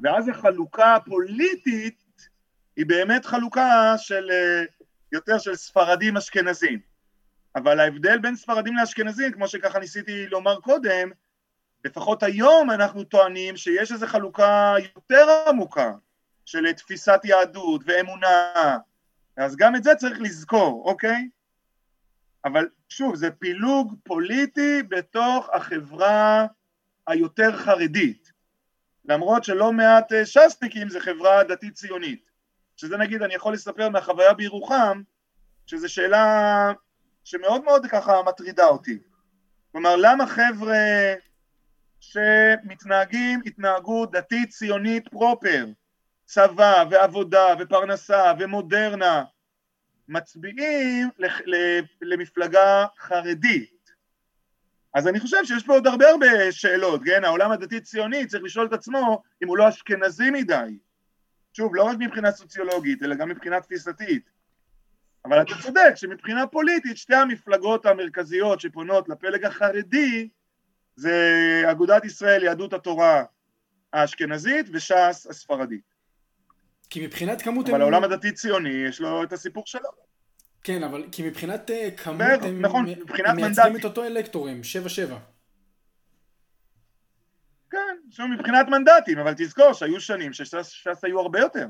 ואז החלוקה הפוליטית היא באמת חלוקה של אה, יותר של ספרדים אשכנזים. אבל ההבדל בין ספרדים לאשכנזים, כמו שככה ניסיתי לומר קודם, לפחות היום אנחנו טוענים שיש איזו חלוקה יותר עמוקה של תפיסת יהדות ואמונה, אז גם את זה צריך לזכור, אוקיי? אבל שוב, זה פילוג פוליטי בתוך החברה היותר חרדית, למרות שלא מעט אה, ש"סניקים זה חברה דתית ציונית, שזה נגיד, אני יכול לספר מהחוויה בירוחם, שזו שאלה שמאוד מאוד ככה מטרידה אותי. כלומר, למה חבר'ה שמתנהגים התנהגות דתית ציונית פרופר, צבא ועבודה ופרנסה ומודרנה, מצביעים למפלגה חרדית. אז אני חושב שיש פה עוד הרבה הרבה שאלות, כן? העולם הדתי ציוני צריך לשאול את עצמו אם הוא לא אשכנזי מדי. שוב, לא רק מבחינה סוציולוגית, אלא גם מבחינה תפיסתית. אבל אתה צודק שמבחינה פוליטית שתי המפלגות המרכזיות שפונות לפלג החרדי זה אגודת ישראל יהדות התורה האשכנזית וש"ס הספרדית. כי מבחינת כמות... אבל הם... העולם הדתי ציוני יש לו את הסיפור שלו. כן, אבל כי מבחינת אה, כמות בערך, הם, נכון, מבחינת הם מייצגים את אותו אלקטורים, 7-7. כן, שוב מבחינת מנדטים, אבל תזכור שהיו שנים שש"ס היו הרבה יותר.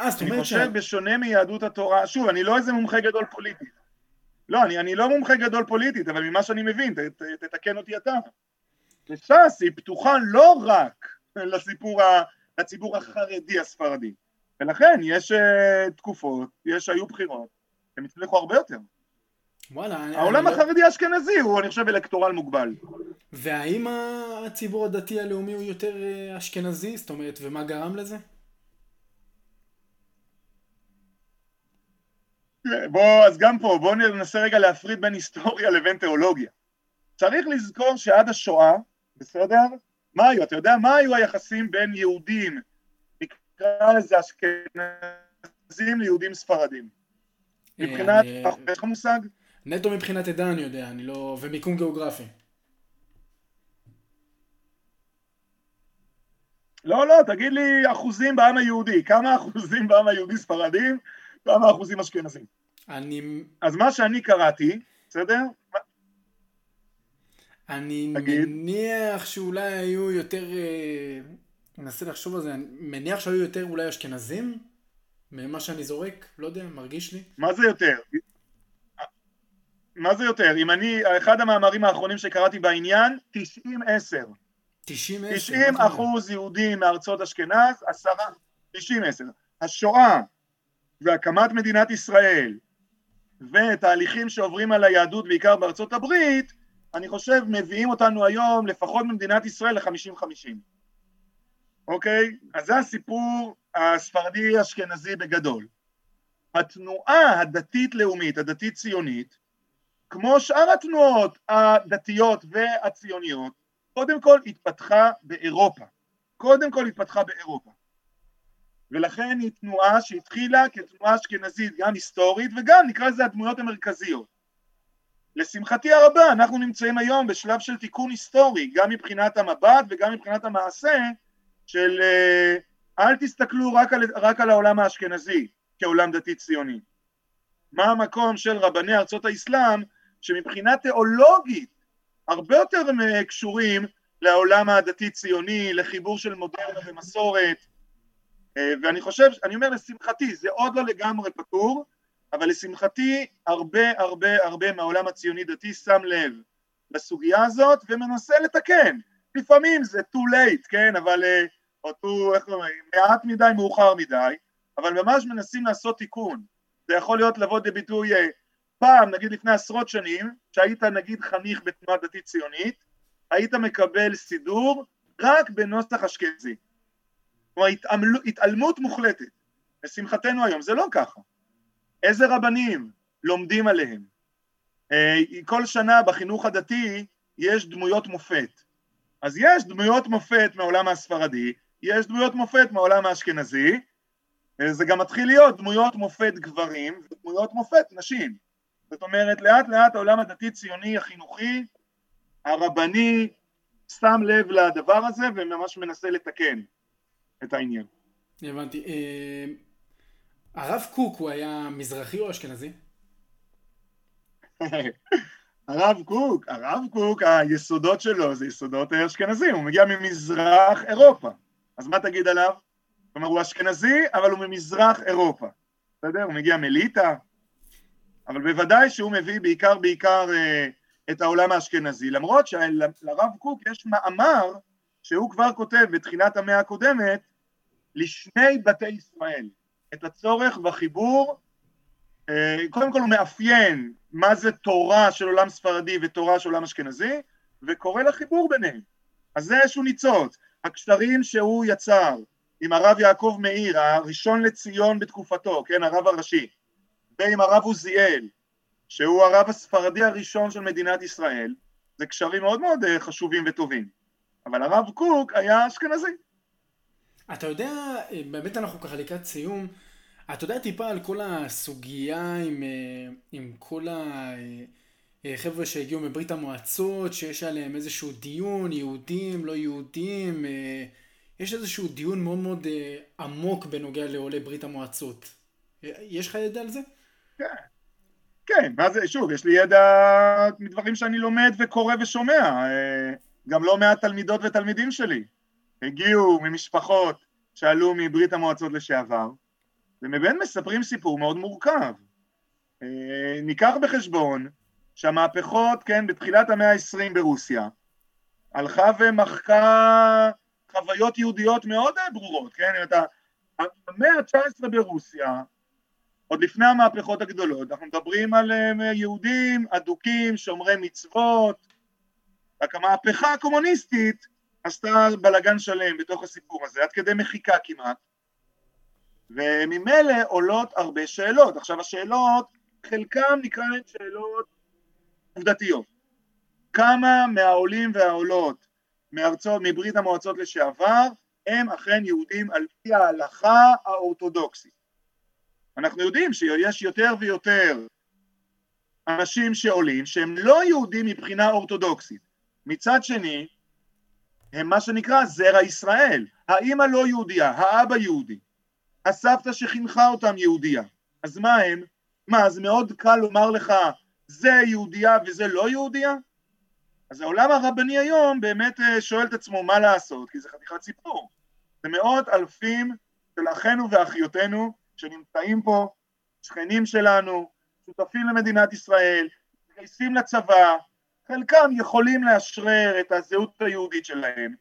אה, זאת אומרת אני חושב בשונה מיהדות התורה, שוב, אני לא איזה מומחה גדול פוליטית. לא, אני, אני לא מומחה גדול פוליטית, אבל ממה שאני מבין, ת, ת, תתקן אותי אתה. ש"ס היא פתוחה לא רק לסיפור, ה, לציבור החרדי הספרדי, ולכן יש uh, תקופות, יש, היו בחירות, הם הצליחו הרבה יותר. וואלה, העולם אני לא- החרדי האשכנזי הוא, אני חושב, אלקטורל מוגבל. והאם הציבור הדתי הלאומי הוא יותר אה, אשכנזי? זאת אומרת, ומה גרם לזה? בוא, אז גם פה, בואו ננסה רגע להפריד בין היסטוריה לבין תיאולוגיה. צריך לזכור שעד השואה, בסדר? מה היו? אתה יודע מה היו היחסים בין יהודים, נקרא לזה אשכנזים ליהודים ספרדים? אה, מבחינת, אני- יש לך מושג? נטו מבחינת עדה אני יודע, אני לא... ומיקום גיאוגרפי. לא, לא, תגיד לי אחוזים בעם היהודי, כמה אחוזים בעם היהודי ספרדים, כמה אחוזים אשכנזים. אני, אז מה שאני קראתי, בסדר? אני תגיד. מניח שאולי היו יותר... אה, אני מנסה לחשוב על זה, אני מניח שהיו יותר אולי אשכנזים? ממה שאני זורק? לא יודע, מרגיש לי. מה זה יותר? מה זה יותר? אם אני, אחד המאמרים האחרונים שקראתי בעניין, 90-10. 90 90 אחוז יהודים מארצות אשכנז, עשרה, 90-10. השואה והקמת מדינת ישראל ותהליכים שעוברים על היהדות בעיקר בארצות הברית, אני חושב מביאים אותנו היום לפחות במדינת ישראל ל-50-50. אוקיי? אז זה הסיפור הספרדי אשכנזי בגדול. התנועה הדתית-לאומית, הדתית-ציונית, כמו שאר התנועות הדתיות והציוניות, קודם כל התפתחה באירופה. קודם כל התפתחה באירופה. ולכן היא תנועה שהתחילה כתנועה אשכנזית גם היסטורית וגם נקרא לזה הדמויות המרכזיות. לשמחתי הרבה אנחנו נמצאים היום בשלב של תיקון היסטורי גם מבחינת המבט וגם מבחינת המעשה של אה, אל תסתכלו רק על, רק על העולם האשכנזי כעולם דתי ציוני. מה המקום של רבני ארצות האסלאם שמבחינה תיאולוגית הרבה יותר אה, קשורים לעולם הדתי ציוני, לחיבור של מודרנה ומסורת ואני חושב, אני אומר לשמחתי, זה עוד לא לגמרי פתור, אבל לשמחתי הרבה הרבה הרבה מהעולם הציוני דתי שם לב לסוגיה הזאת ומנסה לתקן. לפעמים זה too late, כן, אבל, אה, או too, איך אומרים, מעט מדי, מאוחר מדי, אבל ממש מנסים לעשות תיקון. זה יכול להיות לבוא לידי ביטוי אה, פעם, נגיד לפני עשרות שנים, שהיית נגיד חניך בתנועה דתית ציונית, היית מקבל סידור רק בנוסח אשכנזי. כלומר, התעמל, התעלמות מוחלטת. לשמחתנו היום, זה לא ככה. איזה רבנים לומדים עליהם? אה, כל שנה בחינוך הדתי יש דמויות מופת. אז יש דמויות מופת מהעולם הספרדי, יש דמויות מופת מהעולם האשכנזי, זה גם מתחיל להיות דמויות מופת גברים ודמויות מופת נשים. זאת אומרת, לאט לאט העולם הדתי-ציוני החינוכי, הרבני, שם לב לדבר הזה וממש מנסה לתקן את העניין. הבנתי. אה, הרב קוק הוא היה מזרחי או אשכנזי? הרב קוק, הרב קוק, היסודות שלו זה יסודות אשכנזים, הוא מגיע ממזרח אירופה. אז מה תגיד עליו? כלומר, הוא אשכנזי, אבל הוא ממזרח אירופה. בסדר? הוא מגיע מליטא, אבל בוודאי שהוא מביא בעיקר בעיקר אה, את העולם האשכנזי, למרות שלרב קוק יש מאמר שהוא כבר כותב בתחילת המאה הקודמת לשני בתי ישראל, את הצורך בחיבור, אה, קודם כל הוא מאפיין מה זה תורה של עולם ספרדי ותורה של עולם אשכנזי, וקורא לחיבור ביניהם. אז זה איזשהו ניצוץ. הקשרים שהוא יצר עם הרב יעקב מאיר, הראשון לציון בתקופתו, כן, הרב הראשי, ועם הרב עוזיאל, שהוא הרב הספרדי הראשון של מדינת ישראל, זה קשרים מאוד מאוד אה, חשובים וטובים. אבל הרב קוק היה אשכנזי. אתה יודע, אה, באמת אנחנו ככה לקראת סיום, אתה יודע טיפה על כל הסוגיה עם, אה, עם כל החבר'ה שהגיעו מברית המועצות, שיש עליהם איזשהו דיון, יהודים, לא יהודים, יש איזשהו דיון מאוד מאוד עמוק בנוגע לעולי ברית המועצות. יש לך ידע על זה? כן. כן, מה זה, שוב, יש לי ידע מדברים שאני לומד וקורא ושומע. אה, גם לא מעט תלמידות ותלמידים שלי הגיעו ממשפחות שעלו מברית המועצות לשעבר, ומבין מספרים סיפור מאוד מורכב. אה, ניקח בחשבון שהמהפכות, כן, בתחילת המאה ה-20 ברוסיה, הלכה ומחקה חוויות יהודיות מאוד ברורות, כן? אתה, המאה ה-19 ברוסיה עוד לפני המהפכות הגדולות, אנחנו מדברים על אה, יהודים אדוקים, שומרי מצוות, רק המהפכה הקומוניסטית עשתה בלגן שלם בתוך הסיפור הזה, עד כדי מחיקה כמעט, וממילא עולות הרבה שאלות. עכשיו השאלות, חלקם נקרא להן שאלות עובדתיות. כמה מהעולים והעולות מארצות, מברית המועצות לשעבר, הם אכן יהודים על פי ההלכה האורתודוקסית. אנחנו יודעים שיש יותר ויותר אנשים שעולים שהם לא יהודים מבחינה אורתודוקסית. מצד שני, הם מה שנקרא זרע ישראל. האמא לא יהודייה, האבא יהודי. הסבתא שחינכה אותם יהודייה. אז מה הם? מה, אז מאוד קל לומר לך זה יהודייה וזה לא יהודייה? אז העולם הרבני היום באמת אה, שואל את עצמו מה לעשות, כי זה חתיכת סיפור. זה מאות אלפים של אחינו ואחיותינו שנמצאים פה, שכנים שלנו, שותפים למדינת ישראל, מתגייסים לצבא, חלקם יכולים לאשרר את הזהות היהודית שלהם,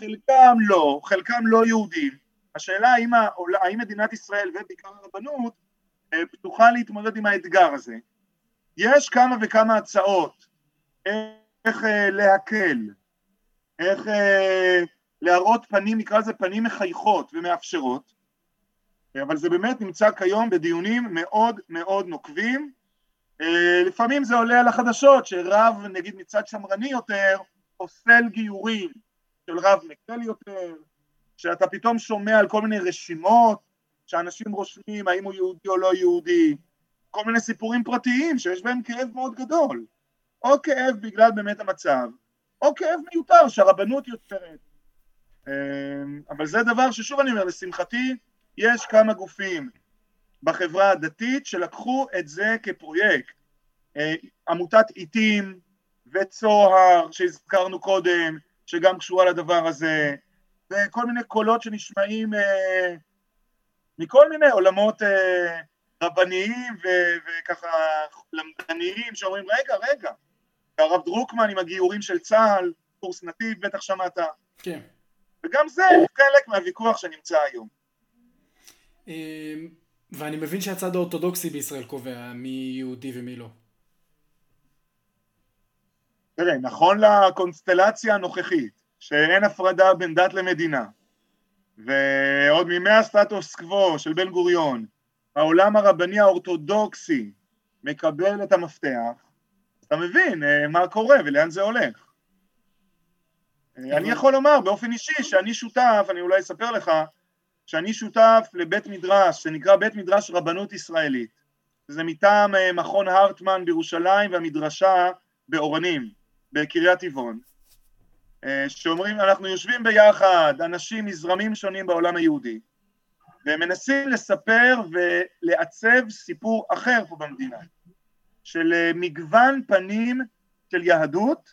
חלקם לא, חלקם לא יהודים. השאלה האם, העול... האם מדינת ישראל ובעיקר הרבנות אה, פתוחה להתמודד עם האתגר הזה. יש כמה וכמה הצעות איך אה, להקל, איך אה, להראות פנים, נקרא לזה פנים מחייכות ומאפשרות, אבל זה באמת נמצא כיום בדיונים מאוד מאוד נוקבים. אה, לפעמים זה עולה על החדשות שרב נגיד מצד שמרני יותר פוסל גיורים של רב מקל יותר, שאתה פתאום שומע על כל מיני רשימות שאנשים רושמים האם הוא יהודי או לא יהודי, כל מיני סיפורים פרטיים שיש בהם כאב מאוד גדול, או כאב בגלל באמת המצב, או כאב מיותר שהרבנות יוצרת. אה, אבל זה דבר ששוב אני אומר, לשמחתי יש כמה גופים בחברה הדתית שלקחו את זה כפרויקט. אה, עמותת עיתים וצוהר שהזכרנו קודם, שגם קשורה לדבר הזה, וכל מיני קולות שנשמעים אה, מכל מיני עולמות אה, רבניים וככה למדניים שאומרים רגע רגע, והרב דרוקמן עם הגיורים של צה"ל, קורס נתיב, בטח שמעת. כן. וגם זה חלק מהוויכוח שנמצא היום. ואני מבין שהצד האורתודוקסי בישראל קובע מי יהודי ומי לא. תראה, נכון לקונסטלציה הנוכחית, שאין הפרדה בין דת למדינה, ועוד מימי הסטטוס קוו של בן גוריון, העולם הרבני האורתודוקסי מקבל את המפתח, אתה מבין אה, מה קורה ולאן זה הולך. אה, אני יכול לומר באופן אישי שאני שותף, אני אולי אספר לך, שאני שותף לבית מדרש שנקרא בית מדרש רבנות ישראלית. זה מטעם אה, מכון הרטמן בירושלים והמדרשה באורנים, בקריית טבעון. שאומרים, אנחנו יושבים ביחד, אנשים מזרמים שונים בעולם היהודי, ומנסים לספר ולעצב סיפור אחר פה במדינה, של מגוון פנים של יהדות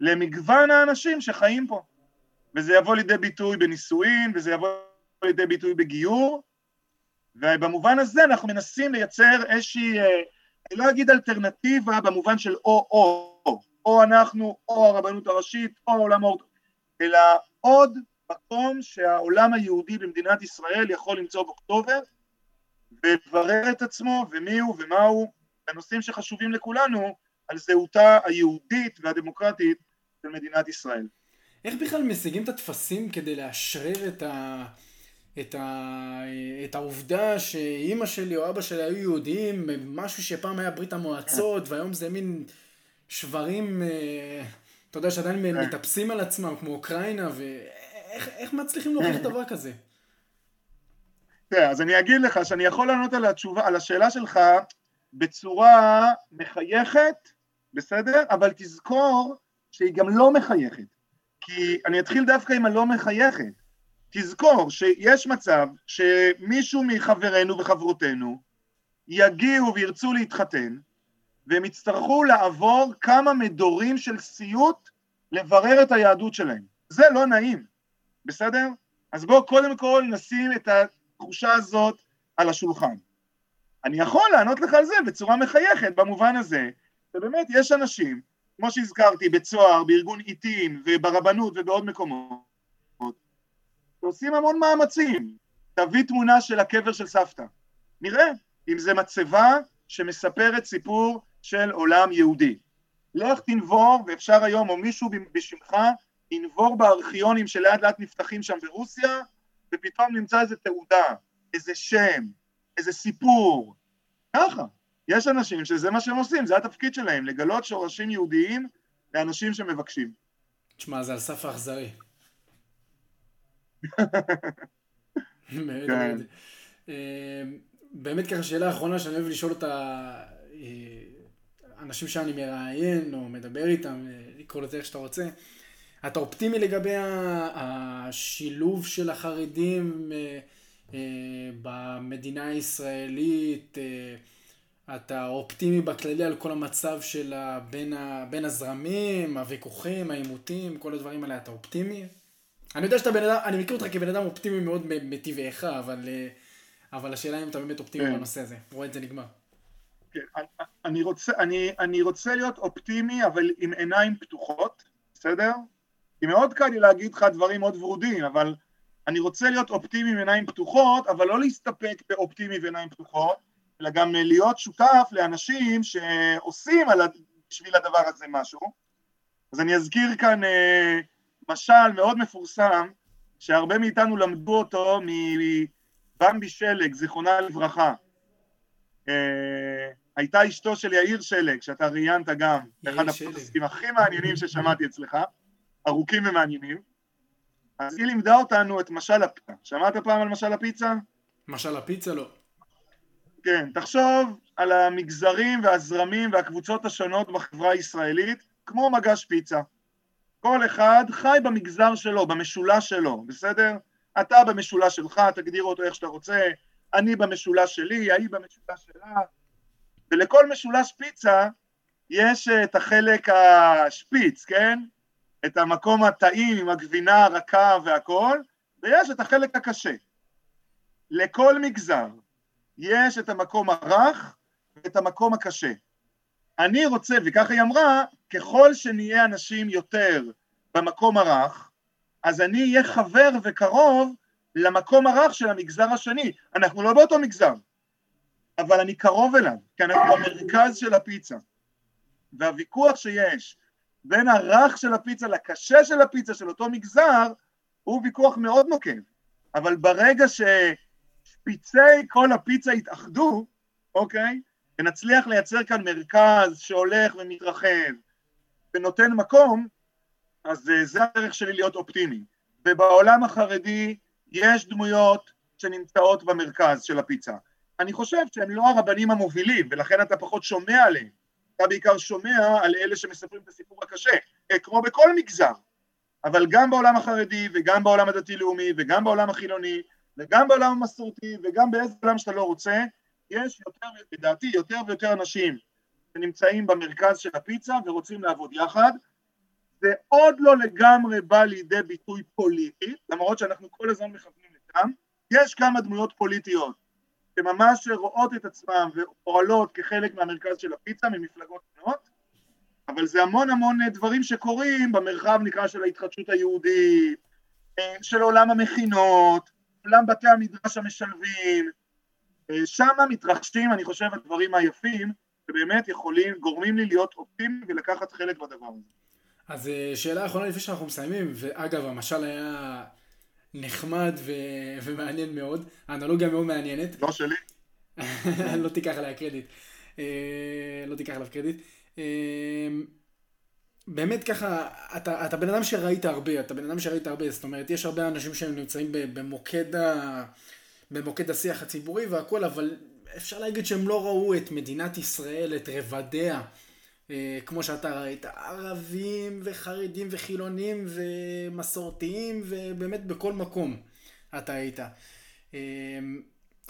למגוון האנשים שחיים פה. וזה יבוא לידי ביטוי בנישואין, וזה יבוא לידי ביטוי בגיור, ובמובן הזה אנחנו מנסים לייצר איזושהי, אה, אני לא אגיד אלטרנטיבה במובן של או-או, או אנחנו, או הרבנות הראשית, או העולם האורתו, אלא עוד מקום שהעולם היהודי במדינת ישראל יכול למצוא בו כתובת ולברר את עצמו ומי הוא ומה הוא, הנושאים שחשובים לכולנו על זהותה היהודית והדמוקרטית של מדינת ישראל. איך בכלל משיגים את הטפסים כדי לאשרר את, ה... את, ה... את העובדה שאימא שלי או אבא שלי היו יהודים, משהו שפעם היה ברית המועצות והיום זה מין שברים, אה, אתה יודע שעדיין כן. מטפסים על עצמם כמו אוקראינה ואיך מצליחים להוכיח דבר כזה? תראה, אז אני אגיד לך שאני יכול לענות על, התשובה, על השאלה שלך בצורה מחייכת, בסדר? אבל תזכור שהיא גם לא מחייכת. כי אני אתחיל דווקא עם הלא מחייכת. תזכור שיש מצב שמישהו מחברינו וחברותינו יגיעו וירצו להתחתן, והם יצטרכו לעבור כמה מדורים של סיוט לברר את היהדות שלהם. זה לא נעים, בסדר? אז בואו קודם כל נשים את התחושה הזאת על השולחן. אני יכול לענות לך על זה בצורה מחייכת במובן הזה, שבאמת יש אנשים כמו שהזכרתי, בצוהר, בארגון עיתים וברבנות ובעוד מקומות, שעושים המון מאמצים. תביא תמונה של הקבר של סבתא. נראה אם זה מצבה שמספרת סיפור של עולם יהודי. לך תנבור, ואפשר היום, או מישהו בשמך, ינבור בארכיונים שלאט לאט נפתחים שם ברוסיה, ופתאום נמצא איזה תעודה, איזה שם, איזה סיפור. ככה. יש אנשים שזה מה שהם עושים, זה התפקיד שלהם, לגלות שורשים יהודיים לאנשים שמבקשים. תשמע, זה על סף האכזרי. כן. אה, באמת ככה שאלה אחרונה שאני אוהב לשאול אותה אה, אנשים שאני מראיין או מדבר איתם, אה, לקרוא לזה איך שאתה רוצה. אתה אופטימי לגבי השילוב של החרדים במדינה הישראלית? אתה אופטימי בכללי על כל המצב של בין הזרמים, הוויכוחים, העימותים, כל הדברים האלה, אתה אופטימי? אני יודע שאתה בן אדם, אני מכיר אותך כבן אדם אופטימי מאוד מטבעך, אבל, אבל השאלה אם אתה באמת אופטימי כן. בנושא הזה, רואה את זה נגמר. כן, אני רוצה, אני, אני רוצה להיות אופטימי, אבל עם עיניים פתוחות, בסדר? כי מאוד קל לי להגיד לך דברים מאוד ורודים, אבל אני רוצה להיות אופטימי עם עיניים פתוחות, אבל לא להסתפק באופטימי ועיניים פתוחות, אלא גם להיות שותף לאנשים שעושים על, בשביל הדבר הזה משהו. אז אני אזכיר כאן אה, משל מאוד מפורסם, שהרבה מאיתנו למדו אותו מבמבי שלג, זיכרונה לברכה. אה, הייתה אשתו של יאיר שלג, שאתה ראיינת גם, אחד הפודקאסטים הכי מעניינים ששמעתי אצלך, ארוכים ומעניינים. אז היא לימדה אותנו את משל הפיצה. שמעת פעם על משל הפיצה? משל הפיצה לא. כן, תחשוב על המגזרים והזרמים והקבוצות השונות בחברה הישראלית, כמו מגש פיצה. כל אחד חי במגזר שלו, במשולש שלו, בסדר? אתה במשולש שלך, תגדיר אותו איך שאתה רוצה, אני במשולש שלי, ההיא במשולש שלה, ולכל משולש פיצה יש את החלק השפיץ, כן? את המקום הטעים עם הגבינה הרכה והכל, ויש את החלק הקשה. לכל מגזר יש את המקום הרך ואת המקום הקשה. אני רוצה, וככה היא אמרה, ככל שנהיה אנשים יותר במקום הרך, אז אני אהיה חבר וקרוב למקום הרך של המגזר השני. אנחנו לא באותו מגזר, אבל אני קרוב אליו, כי אנחנו במרכז של הפיצה. והוויכוח שיש בין הרך של הפיצה לקשה של הפיצה של אותו מגזר, הוא ויכוח מאוד נוקב. אבל ברגע ששפיצי כל הפיצה יתאחדו, אוקיי? ונצליח לייצר כאן מרכז שהולך ומתרחב ונותן מקום, אז אה, זה הדרך שלי להיות אופטימי. ובעולם החרדי יש דמויות שנמצאות במרכז של הפיצה. אני חושב שהם לא הרבנים המובילים, ולכן אתה פחות שומע עליהם. אתה בעיקר שומע על אלה שמספרים את הסיפור הקשה, אה, כמו בכל מגזר. אבל גם בעולם החרדי, וגם בעולם הדתי-לאומי, וגם בעולם החילוני, וגם בעולם המסורתי, וגם באיזה עולם שאתה לא רוצה, יש יותר, לדעתי, יותר ויותר אנשים שנמצאים במרכז של הפיצה ורוצים לעבוד יחד. זה עוד לא לגמרי בא לידי ביטוי פוליטי, למרות שאנחנו כל הזמן מכוונים לשם. יש כמה דמויות פוליטיות שממש רואות את עצמן ופועלות כחלק מהמרכז של הפיצה ממפלגות שונות, אבל זה המון המון דברים שקורים במרחב נקרא של ההתחדשות היהודית, של עולם המכינות, עולם בתי המדרש המשלבים, שם מתרחשים אני חושב הדברים היפים שבאמת יכולים, גורמים לי להיות אופטימי ולקחת חלק בדבר הזה. אז אה, שאלה אחרונה לפני שאנחנו מסיימים, ואגב המשל היה נחמד ו... ומעניין מאוד, האנלוגיה מאוד מעניינת. לא שלי. לא תיקח עליה קרדיט. לא תיקח עליו קרדיט. באמת ככה, אתה, אתה בן אדם שראית הרבה, אתה בן אדם שראית הרבה, זאת אומרת, יש הרבה אנשים שהם נמצאים במוקד, ה, במוקד השיח הציבורי והכל, אבל אפשר להגיד שהם לא ראו את מדינת ישראל, את רבדיה, אה, כמו שאתה ראית, ערבים וחרדים וחילונים ומסורתיים, ובאמת בכל מקום אתה היית. אה,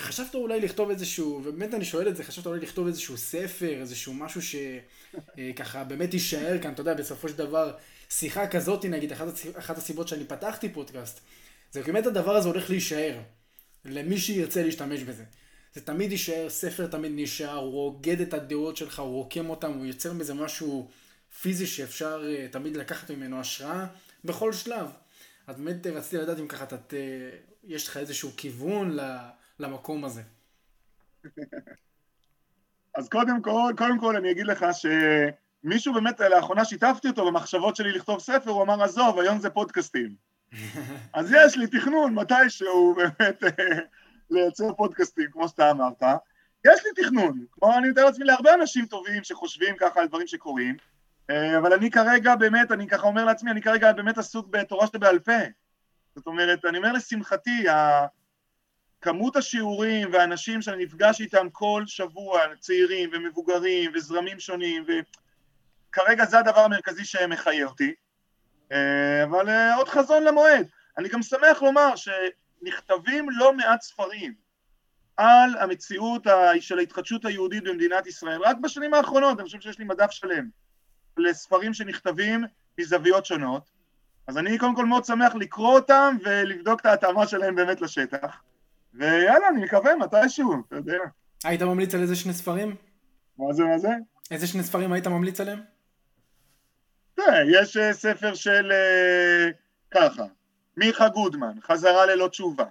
חשבת אולי לכתוב איזשהו, ובאמת אני שואל את זה, חשבת אולי לכתוב איזשהו ספר, איזשהו משהו שככה אה, באמת יישאר כאן, אתה יודע, בסופו של דבר, שיחה כזאת, נגיד, אחת, הסיבות שאני פתחתי פודקאסט, זה באמת הדבר הזה הולך להישאר, למי שירצה להשתמש בזה. זה תמיד יישאר, ספר תמיד נשאר, הוא רוגד את הדעות שלך, הוא רוקם אותם, הוא יוצר מזה משהו פיזי שאפשר אה, תמיד לקחת ממנו השראה בכל שלב. אז באמת רציתי לדעת אם ככה, אתה, יש לך איזשהו כיוון ל... למקום הזה? אז קודם כל, קודם כל אני אגיד לך שמישהו באמת לאחרונה שיתפתי אותו במחשבות שלי לכתוב ספר, הוא אמר עזוב, היום זה פודקאסטים. אז יש לי תכנון מתישהו באמת לייצר פודקאסטים, כמו שאתה אמרת. יש לי תכנון, כמו אני מתאר לעצמי להרבה אנשים טובים שחושבים ככה על דברים שקורים, אה, אבל אני כרגע באמת, אני ככה אומר לעצמי, אני כרגע באמת עסוק בתורה שבעל פה. זאת אומרת, אני אומר לשמחתי, כמות השיעורים והאנשים שאני נפגש איתם כל שבוע, צעירים ומבוגרים וזרמים שונים, וכרגע זה הדבר המרכזי שמחיה אותי, אה, אבל אה, עוד חזון למועד. אני גם שמח לומר שנכתבים לא מעט ספרים על המציאות של ההתחדשות היהודית במדינת ישראל, רק בשנים האחרונות, אני חושב שיש לי מדף שלם לספרים שנכתבים מזוויות שונות, אז אני קודם כל מאוד שמח לקרוא אותם ולבדוק את ההתאמה שלהם באמת לשטח. ויאללה, אני מקווה מתישהו, אתה יודע. היית ממליץ על איזה שני ספרים? מה זה, מה זה? איזה שני ספרים היית ממליץ עליהם? תראה, יש אה, ספר של אה, ככה, מיכה גודמן, חזרה ללא תשובה,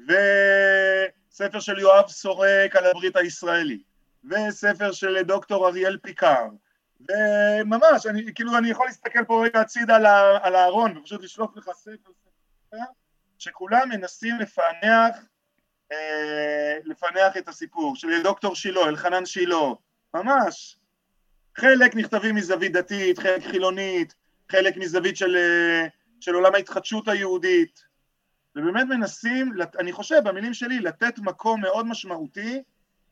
וספר של יואב סורק על הברית הישראלית, וספר של דוקטור אריאל פיקר, וממש, אני, כאילו אני יכול להסתכל פה רגע הצידה על הארון ופשוט לשלוף לך ספר, ספר, שכולם מנסים לפענח אה, לפענח את הסיפור, של דוקטור שילה, אלחנן שילה, ממש. חלק נכתבים מזווית דתית, חלק חילונית, חלק מזווית של, אה, של עולם ההתחדשות היהודית, ובאמת מנסים, אני חושב, במילים שלי, לתת מקום מאוד משמעותי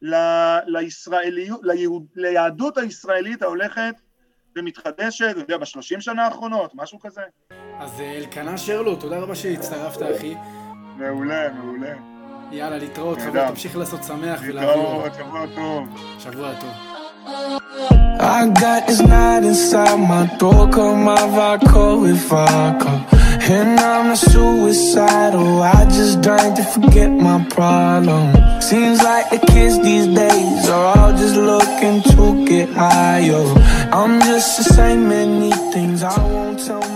ל, לישראליות, ליהוד, ליהדות הישראלית ההולכת ומתחדשת, אתה יודע, בשלושים שנה האחרונות, משהו כזה. אז אה, אלקנה שרלו, תודה רבה שהצטרפת, אחי. מעולה, מעולה. יאללה, להתראות, חבר, תמשיך לעשות שמח ולהביא להתראות, שבוע טוב. שבוע טוב. I got this knot inside my throat, call my vodka with vodka. And I'm a suicidal, I just drank to forget my problem. Seems like the kids these days are all just looking to get high, yo I'm just the same many things I won't tell